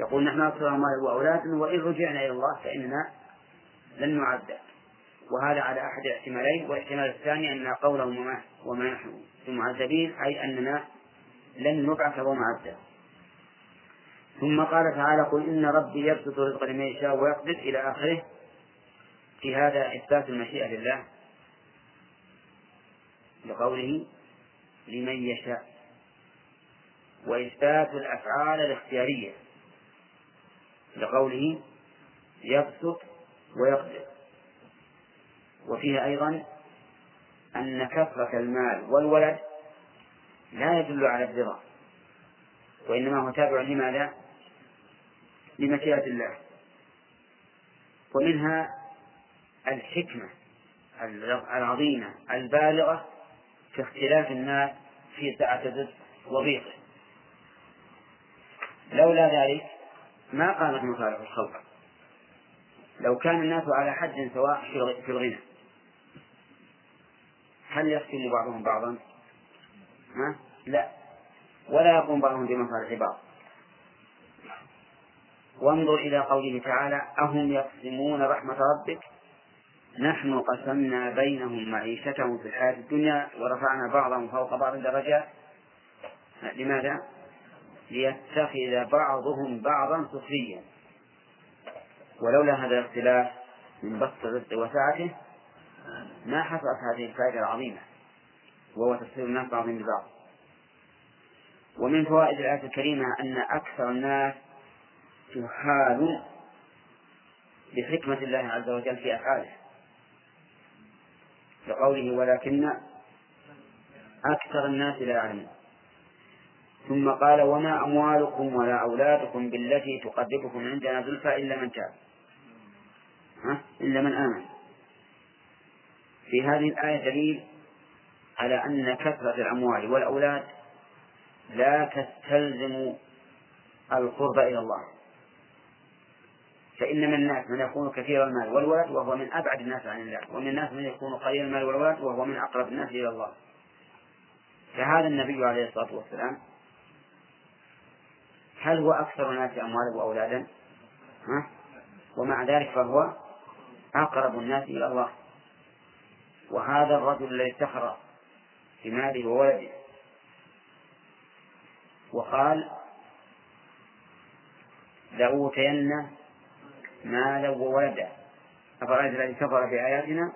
يقول نحن أكثر أموال وأولاد وإن رجعنا إلى الله فإننا لن نعذب وهذا على أحد الاحتمالين والاحتمال الثاني أن قولهم وما, وما نحن بمعذبين أي أننا لن نبعث ومعذب ثم قال تعالى قل إن ربي يبسط الرزق لمن يشاء ويقدر. إلى آخره في هذا إثبات المشيئة لله. لقوله لمن يشاء. وإثبات الأفعال الاختيارية. لقوله يبسط ويقدر. وفيها أيضا أن كثرة المال والولد لا يدل على الرضا وإنما هو تابع لماذا؟ لمشيئة الله. ومنها الحكمة العظيمة البالغة في اختلاف الناس في سعة الرزق وضيقه لولا ذلك ما قامت مصالح الخلق لو كان الناس على حد سواء في الغنى هل يختم بعضهم بعضا؟ ها؟ لا ولا يقوم بعضهم بمصالح بعض وانظر إلى قوله تعالى أهم يقسمون رحمة ربك نحن قسمنا بينهم معيشتهم في الحياة الدنيا ورفعنا بعضهم فوق بعض درجات لماذا؟ ليتخذ بعضهم بعضا سخريا. ولولا هذا الاختلاف من بسط الرزق وسعته ما حصلت هذه الفائدة العظيمة وهو تفسير الناس بعضهم ببعض ومن فوائد الآية الكريمة أن أكثر الناس جهال بحكمة الله عز وجل في أفعاله. لقوله ولكن أكثر الناس لا يعلمون ثم قال وما أموالكم ولا أولادكم بالتي تقربكم عندنا زلفى إلا من تاب. ها؟ إلا من آمن. في هذه الآية دليل على أن كثرة الأموال والأولاد لا تستلزم القرب إلى الله. فإن من الناس من يكون كثير المال والولد وهو من أبعد الناس عن الله. ومن الناس من يكون قليل المال والولد وهو من أقرب الناس إلى الله. فهذا النبي عليه الصلاة والسلام هل هو أكثر الناس أموالا وأولادا؟ ها؟ ومع ذلك فهو أقرب الناس إلى الله. وهذا الرجل الذي افتخر بماله وولده. وقال لأوتين مالا وولدا. أفرأيت الذي كفر بآياتنا؟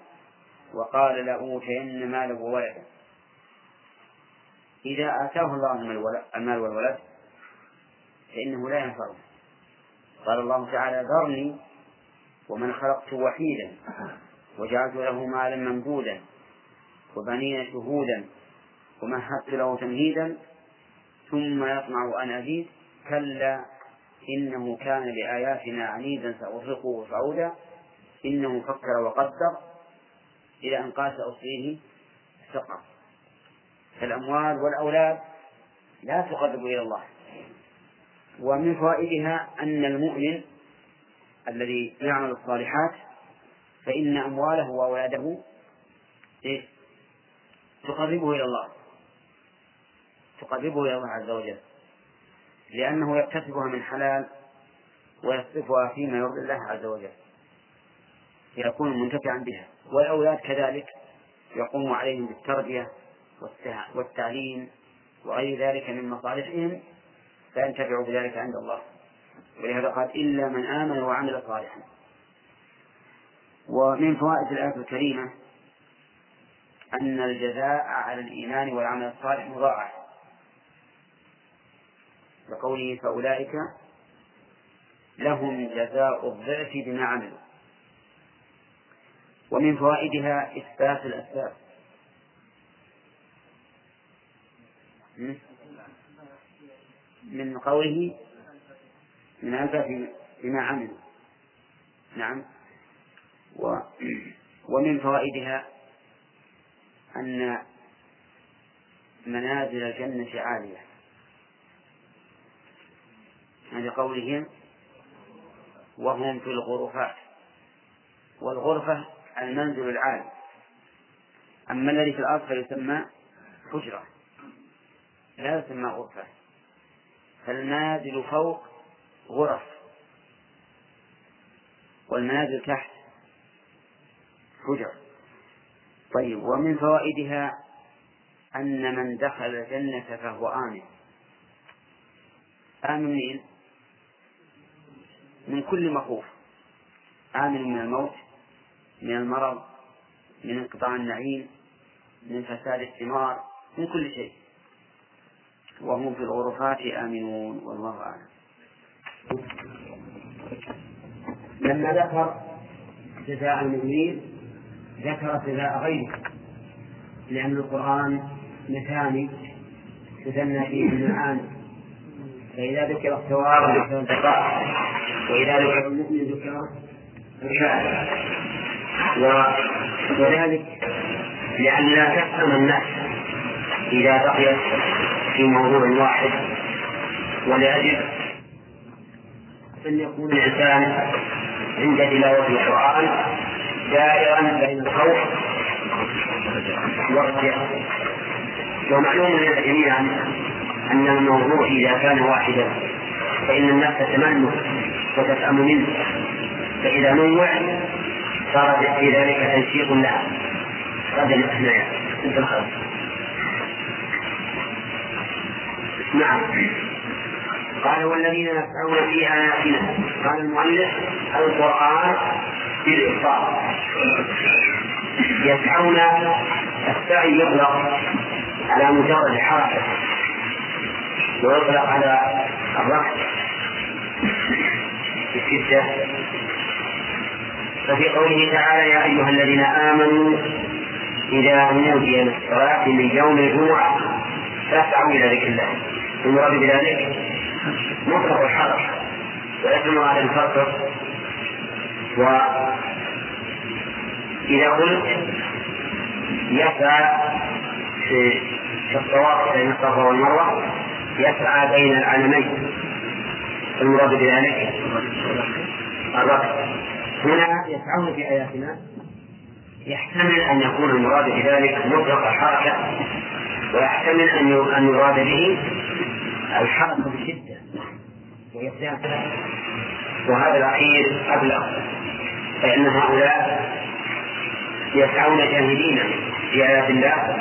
وقال لأوتين مالا وولدا. إذا آتاه الله المال والولد فإنه لا ينفعه. قال الله تعالى ذرني ومن خلقت وحيدا وجعلت له مالا ممدودا وبنين شهودا ومهدت له تمهيدا ثم يطمع أن أزيد. كلا إنه كان بآياتنا عنيدا سأرهقه صعودا إنه فكر وقدر إلى أن قال سأصليه سقر فالأموال والأولاد لا تقرب إلى الله. ومن فوائدها أن المؤمن الذي يعمل الصالحات فإن أمواله وأولاده إيه؟ تقربه إلى الله. تقربه إلى الله عز وجل. لأنه يكتسبها من حلال ويصرفها فيما يرضي الله عز وجل. يكون منتفعا بها. والأولاد كذلك يقوم عليهم بالتربية والتعليم وغير ذلك من مصالحهم فينتفع بذلك عند الله. ولهذا قال إلا من آمن وعمل صالحا. ومن فوائد الآية الكريمة أن الجزاء على الإيمان والعمل الصالح مضاعف. لقوله فأولئك لهم جزاء الضعف بما عملوا. ومن فوائدها إثبات الأسباب. من قوله من ألف بما عملوا نعم. و ومن فوائدها أن منازل الجنة عالية. يعني قولهم وهم في الغرفات والغرفة المنزل العالي أما الذي في الأرض فيسمى حجرة. لا يسمى غرفة. فالنازل فوق غرف والمنازل تحت حجر. طيب ومن فوائدها أن من دخل الجنة فهو آمن. آمن من من كل مخوف. آمن من الموت من المرض من انقطاع النعيم من فساد الثمار من كل شيء. وهم في الغرفات آمنون والله أعلم. لما ذكر جزاء المؤمنين ذكر جزاء غيره لأن القرآن مثاني تثنى فيه المعاني فإذا ذكر الثواب ذكر البقاء وإذا ذكر المؤمن ذكر الكافر وذلك لأن لا تفهم النفس إذا بقيت في موضوع واحد وليجب أن يكون الإنسان عند تلاوة القرآن دائرا بين الخوف والرجاء. ومعلوم لنا جميعا أن الموضوع إذا كان واحدا فإن النفس تمنه وتفهم منه. فإذا نوع صار في ذلك تنشيط لها. قد الأثناء نعم. قال والذين يسعون في آياتنا قال المؤلف القرآن بالإبطال يسعون السعي يطلق على مجرد الحركة ويطلق على الرفع بالشدة ففي قوله تعالى يا أيها الذين آمنوا إذا نودي للصلاة من يوم الجمعة فاسعوا إلى ذكر الله. المراد بذلك مطلق الحركة ولكن على الفرق. وإذا قلت يسعى في الطواف بين الصفا والمروة يسعى بين العلمين. المراد بذلك الركض هنا يسعون في آياتنا يحتمل أن يكون المراد بذلك مطلق الحركة ويحتمل أن يراد به الحركة بشدة. ويقدام وهذا الأخير أبلغ فإن هؤلاء يسعون جاهدين في آيات الله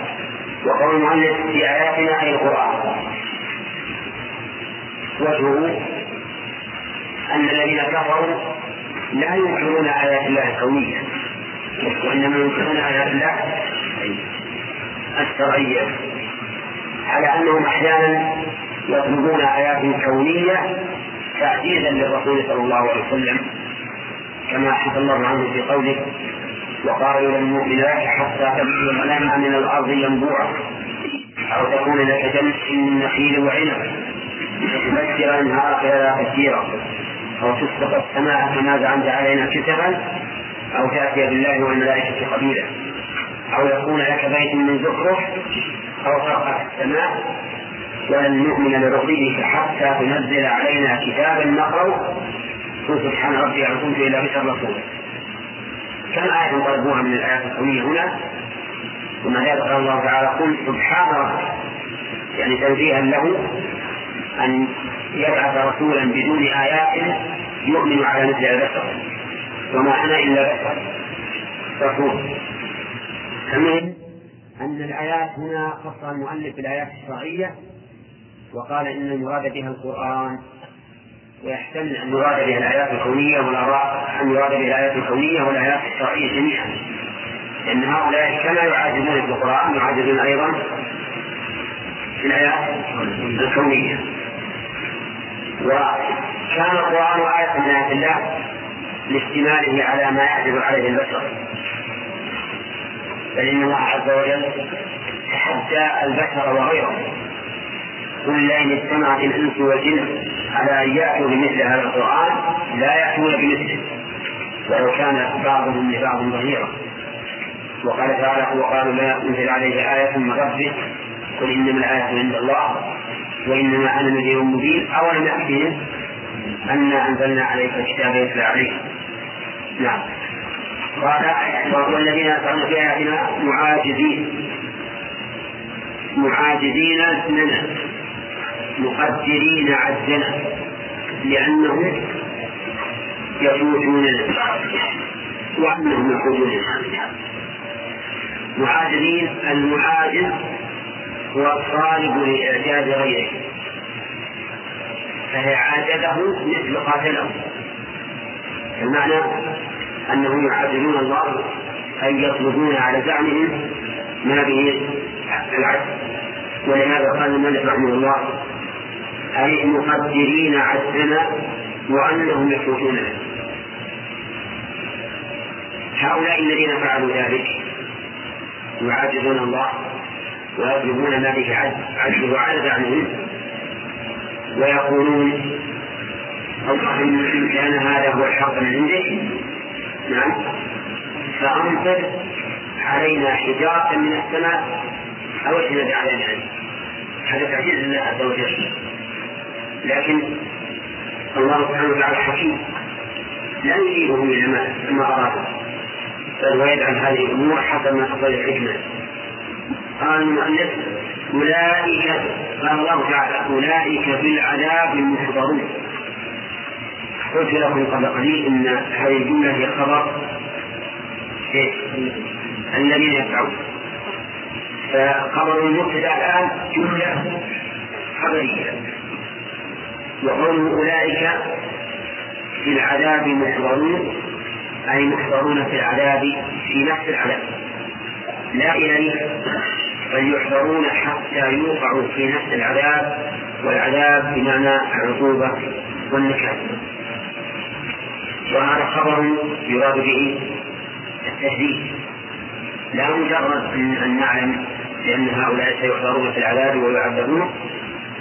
وقول المؤلف في آياتنا أي القرآن. وجهه أن الذين كفروا لا ينكرون آيات الله الكونية وإنما ينكرون آيات الله الشرعية على أنهم أحيانا يطلبون آيات كونية تعجيزا للرسول صلى الله عليه وسلم كما الله عنه في قوله وقالوا لن نؤمن لك حتى تبدو لنا من الأرض ينبوعا أو تكون لك جنة من نخيل وعنب فتفجر أنهار خلالها كثيرا أو تسقط السماء كما زعمت علينا كسفا أو تأتي بالله والملائكة قبيلا أو يكون لك بيت من زخرف أو ترقى السماء ولن نؤمن لرقيك حتى تنزل علينا كتابا نقرأ. قل سبحان ربي هل كنت إلى بشر رسولا كم آية طلبوها من الآيات الكونية هنا؟ ثم ذلك قال الله تعالى قل سبحان ربي. يعني تنزيها له أن يبعث رسولا بدون آيات يؤمن على مثل البشر. وما أنا إلا بشر. رسول. المهم أن الآيات هنا خصها المؤلف بالآيات الشرعية. وقال إن المراد بها القرآن ويحتمل أن يراد بها الآيات الكونية والآراء أن يراد بها الآيات الكونية والآيات الشرعية جميعا. لأن هؤلاء كما يعاجزون في القرآن يعاجزون أيضا في الآيات الكونية. وكان القرآن آية من آيات الله لاشتماله على ما يعجز عليه البشر. بل إن الله عز وجل تحدى البشر وغيرهم. قل لئن اجتمعت الأنس والجن على أن يأتوا بمثل هذا القرآن لا يأتون بمثله ولو كان بعضهم لبعض ظهيرا. وقال تعالى وقالوا لا أنزل عليه آية من ربه قل إنما الآية عند الله وإنما أنا نذير مبين. أولم يأتهم أنا أنزلنا عليك الكتاب يتلى عليه نعم. قال والذين يسعون في آياتنا معاجزين. معاجزين لنا. مقدرين عجنا لأنهم يفوتون وأنهم يفوتون معادلين المعادل هو الطالب لإعجاز غيره. فهي عادله مثل قاتله المعنى أنهم يعادلون الله أي يطلبون على زعمهم ما به العدل. ولهذا قال الملك رحمه الله أي مقدرين عدلنا وأنهم يفوتونه هؤلاء الذين فعلوا ذلك يعاجزون الله ويطلبون ما به عدله على زعمهم ويقولون اللهم إن كان هذا هو الحق من عندك نعم. فأمطر علينا حجارة من السماء أو ائتنا علينا. هذا تعجيز الله عز وجل. لكن الله سبحانه وتعالى حكيم. لا يجيبه إلى ما ما أراد. بل ويجعل هذه الأمور حسب ما تقتضي الحكمة قال المؤلف أولئك قال الله تعالى أولئك بالعذاب المحضرون. قلت لكم قبل قليل إن هذه الجملة هي خبر. الذين يسعون فخبر المبتدأ الآن جملة خبرية. وقوله أولئك في العذاب محضرون أي محضرون في العذاب في نفس العذاب. لا اليه بل يحضرون حتى يوقعوا في نفس العذاب والعذاب بمعنى العقوبة والنكال وهذا خبر يراد به التهديد لا مجرد أن نعلم بأن هؤلاء سيحضرون في العذاب ويعذبون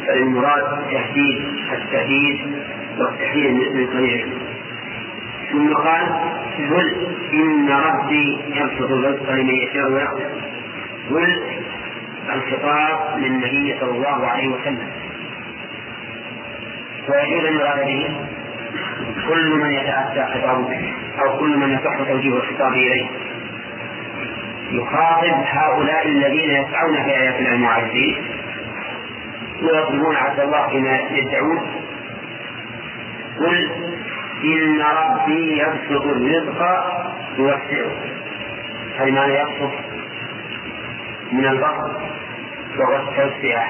بل المراد تهديد التهديد والتحذير من قريب ثم قال قل إن ربي يبسط الرزق لمن يشاء ويقدر. قل الخطاب للنبي صلى الله عليه وسلم. ويجوز أن يراد به؟ كل من يتأتى خطابه أو كل من يصح توجيه الخطاب إليه. يخاطب هؤلاء الذين يسعون في آيات الله المعزين ويطلبون عبد الله فيما يدعون قل إن ربي يبسط الرزق يوسعه. هذا معنى يبسط من البسط وهو التوسعة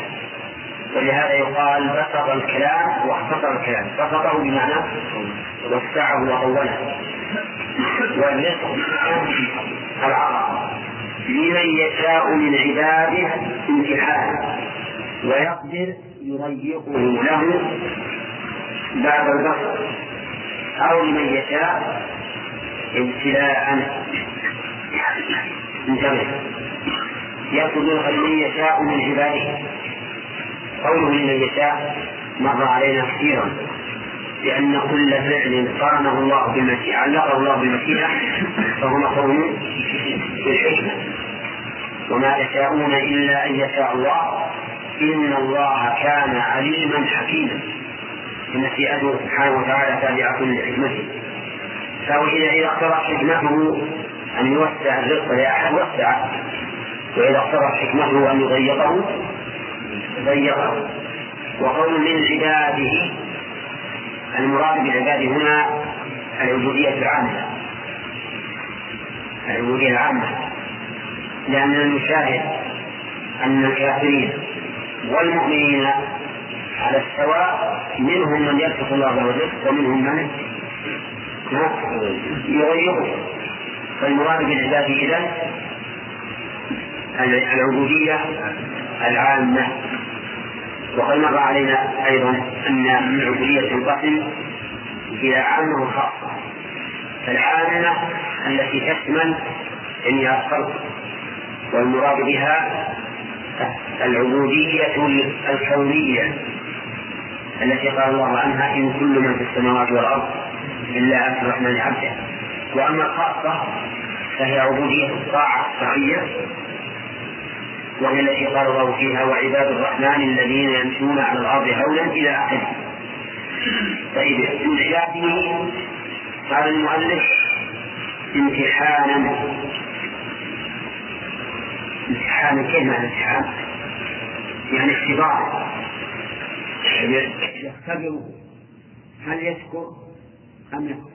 ولهذا يقال بسط الكلام واختصر الكلام. بسطه بمعنى وسعه وطوله والرزق العطاء لمن يشاء من عباده امتحانا ويقدر يضيقه له بعد البسط أو لمن يشاء ابتلاء انتبه. يقدر لمن يشاء من عباده. قوله لمن يشاء مر علينا كثيرا لأن كل فعل قرنه الله بالمشيئة علقه الله بالمشيئة فهو مقرون بالحكمة وما تشاءون إلا أن يشاء الله. إن الله كان عليما حكيما. فمشيئته سبحانه وتعالى تابعة لحكمته. فهو إذا اقترح حكمته أن يوسع الرزق لأحد وسعه وإذا اقترح حكمته أن يضيقه ضيقه. وقول من عباده المراد بالعباد هنا العبودية العامة. العبودية العامة. لأن المشاهد أن الكافرين والمؤمنين على السواء منهم من يتقي الله الرزق ومنهم من يغيره فالمراد بالعباد إذا العبودية العامة. وقد مر علينا أيضا أن العبودية تنقسم إلى عامة وخاصة فالعامة التي تشمل جميع الخلق والمراد بها العبودية الكونية التي قال الله عنها إن كل من في السماوات والأرض إلا آتي الرحمن عبدا وأما الخاصة فهي عبودية الطاعة الشرعية وهي التي قال الله فيها وعباد الرحمن الذين يمشون على الأرض هولا إلى آخره. طيب من عباده قال المؤلف امتحانا امتحانا كيف معنى امتحان؟ يعني اختبار. يختبره هل يشكر أم يكفر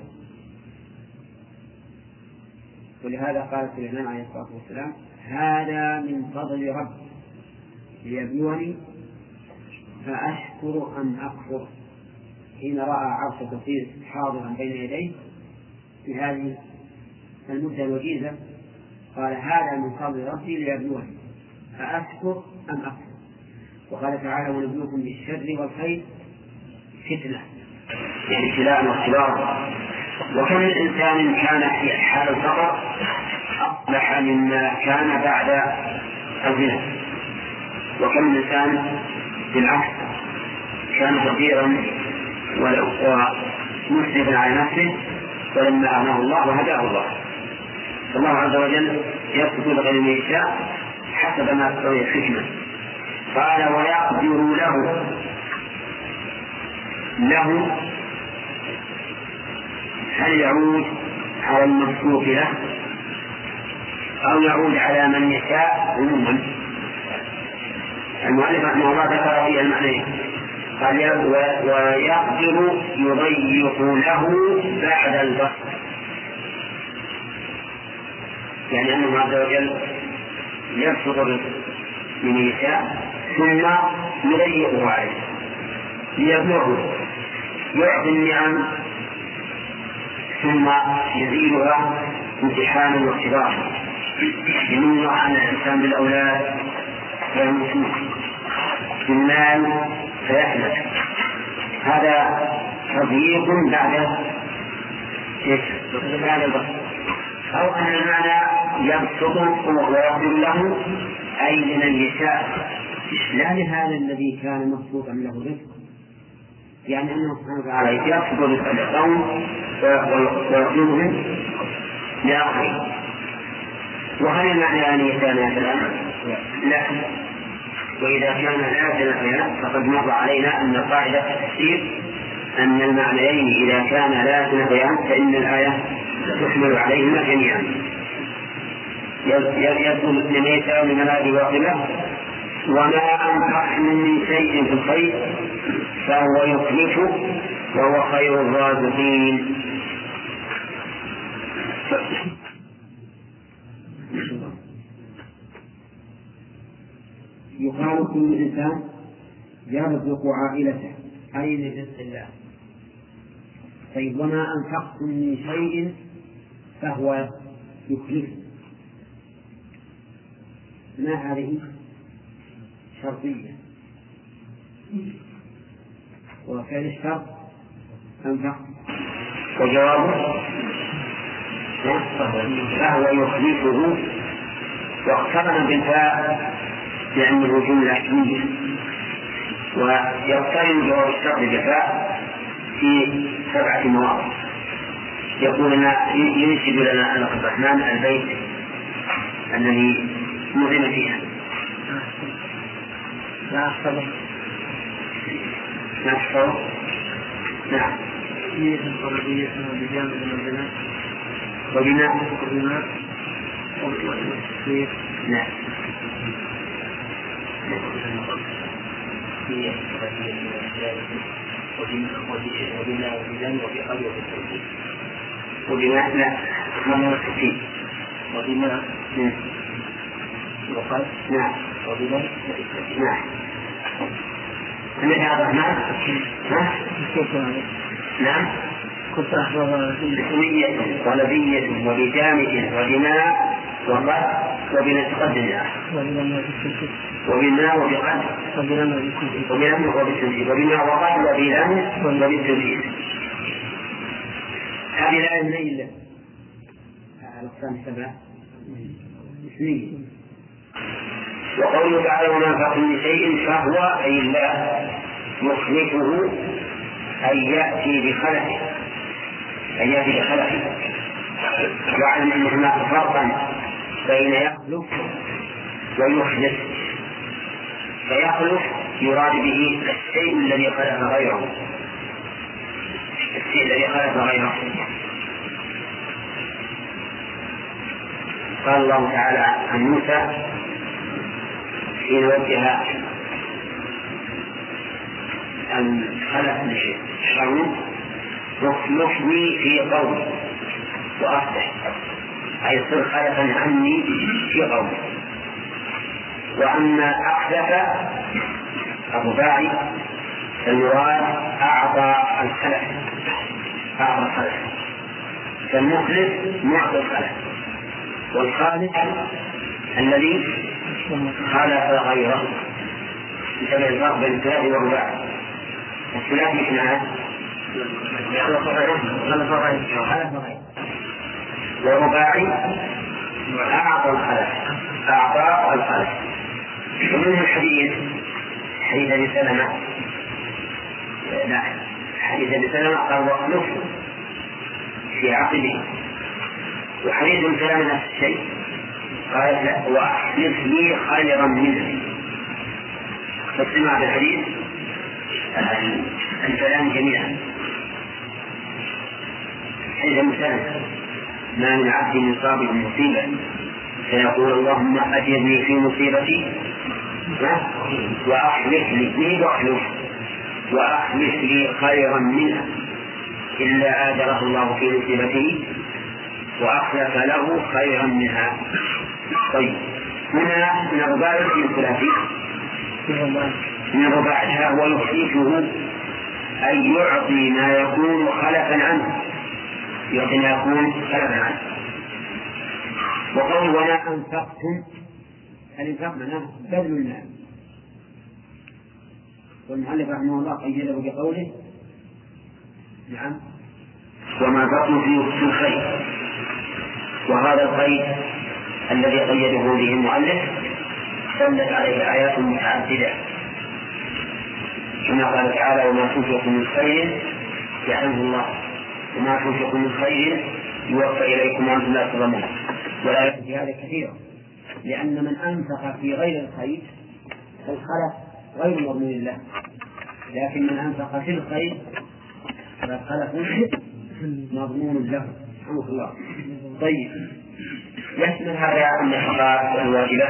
ولهذا قال سليمان عليه الصلاة والسلام هذا من فضل ربي ليبلوني فأشكر أم أكفر. حين رأى عرش كثير حاضرا بين يديه في هذه المدة الوجيزة قال هذا من فضل ربي ليبلوني أأشكر أم أكفر؟ وقال تعالى ونبلوكم بالشر والخير فتنة. يعني ابتلاء واختبار. وكم من إنسان كان في حال الفقر أصلح مما كان بعد الغنى وكم من إنسان بالعكس كان فقيرا ومسرفا على نفسه فلما أغناه الله وهداه الله. فالله عز وجل يسكت لغير من يشاء حسب ما تقتضي الحكمة قال ويقدر له. له. هل يعود على الممسوك له؟ أو يعود على من يشاء عموما. المؤلف رحمه الله ذكر فيها المعنيين. قال ويقدر يضيق له بعد البسط يعني أنه عز وجل يبسط من يشاء ثم يضيقه عليه ليبلغه يعطي النعم ثم يزيلها امتحانا واختبارا. يمن على الإنسان بالأولاد فيموتون بالمال فيحلك هذا تضييق بعد إيش؟ بعد البسط أو أن المعنى يبسط ويغفر له أي لمن يشاء لا لهذا الذي كان مبسوطا له رزق. يعني أنه سبحانه وتعالى يبسط رزق القوم ويطلبه لآخره وهل المعنى أن يكون مثلا؟ لا. وإذا كان لا تنافيان فقد مر علينا أن قاعدة التفسير أن المعنيين إذا كان لا تنافيان فإن الآية تحمل عليهما جميعا. لمن يشاء من الآية باطلة. وما أنفقتم من شيء في الخير فهو يخلفه وهو خير الرازقين. يقال كل إنسان يرزق عائلته أي من رزق الله. طيب وما أنفقتم من شيء فهو يخلفه. ما هذه؟ شرطية. وفعل الشرط أنفق وجوابه فهو يخلفه واقترن بالفاء لأنه جملة اسمية ويقترن جواب الشرط بالفاء في سبعة مواضع يقول لنا ينشد لنا عبد الرحمن البيت الذي نظم فيها. لا أحفظه لا أحفظه نعم. نية قلبية وبجانب البناء؟ وبناء. وبناء. والتفسير نعم. وبناء. وبناء وفي قلب وفي التوحيد وبناء. لا وستين وبناء وقلب نعم. نعم. يا عبد الرحمن؟ ها؟ نعم. كنت أحفظ اسمية طلبية وبجامد وبناء وقد وبناء تقدم. وبناء وبقد وبناء وبالتنسيق وبناء وقد وبناء وبالتنسيق هذه الآية من أي الله؟ الأقسام السبعة اسمية وقوله تعالى وما انفقتم من شيء فهو أي الله يخلفه أي يأتي بخلفه أن يأتي بخلفه واعلم أن هناك فرقا بين يخلف ويخلف فيخلف يراد به الشيء الذي خلف غيره. الشيء الذي خلف غيره. قال الله تعالى عن موسى حين وجه الخلف لفرعون واخلفني في قومي. وأصلح. أي صر خلفا عني في قومي. وأما أخلف الرباعي فالمراد أعطى الخلف أعطى الخلف فالمخلف معطي الخلف والخالق الذي خالف غيره. بسبب الفرق بين الثلاثي والرباعي الثلاثي إثنان. والرباعي أعطى الخلف. أعطى الخلف. ومنه الحديث حديث أبي سلمة. لا حديث أبي سلمة قال واخلفه في عقبه. وحديث سلمة نفس الشيء. قال واخلف لي خيرا منه. فاستمع بالحديث الكلام جميعا حديث سلمة ما من عبد يصاب بمصيبة فيقول اللهم أجرني في مصيبتي. وأخلف لي لي وأخلف وأخلف لي خيرا منها إلا آجره الله في مصيبته وأخلف له خيرا منها. طيب. هنا من الرباعي من الثلاثي من الرباعي ويخلفه أي يعطي ما يكون خلفا عنه. يعطي ما يكون خلفا عنه. وقول وما أنفقتم الإنفاق معناه بذل المال. والمؤلف رحمه الله قيده بقوله نعم. وما بقي في الخير. وهذا القيد الذي قيده به المؤلف دلت عليه آيات متعددة. كما قال تعالى وما تنفق من خير يعلمه الله. وما تنفق من خير يوفى إليكم وأنتم لا تظلمون. والآيات في هذا كثيرة لأن من أنفق في غير الخير فالخلف غير مضمون له لكن من أنفق في الخير فالخلف مضمون له. الله. طيب. يشمل هذا النفقات الواجبة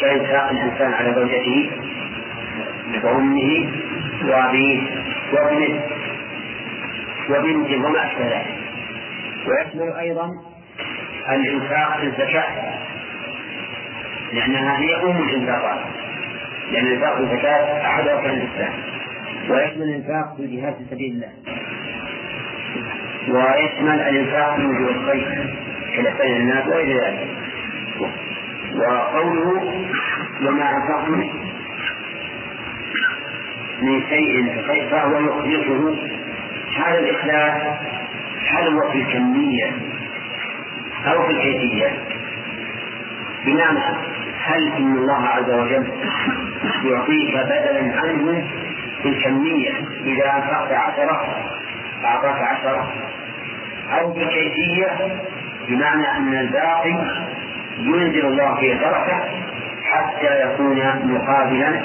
كإنفاق الإنسان على زوجته وأمه وأبيه وابنه وبنته وما أشبه ذلك. ويشمل أيضا الإنفاق في الزكاة لأنها هي أم الإنفاقات لأن الإنفاق في الزكاة أحد أركان الإسلام. ويشمل الإنفاق في الجهاد في سبيل الله. ويشمل الإنفاق في وجوه الخير كالإحسان الناس وغير ذلك. وقوله وما أنفقتم من شيء فهو يخلصه هذا الإخلاص هل هو في الكمية أو في الكيفية. بمعنى هل إن الله عز وجل يعطيك بدلا عنه في الكمية إذا أنفقت عشرة أعطاك عشرة؟ أو في الكيفية بمعنى أن الباقي ينزل الله فيه درجة حتى يكون مقابلا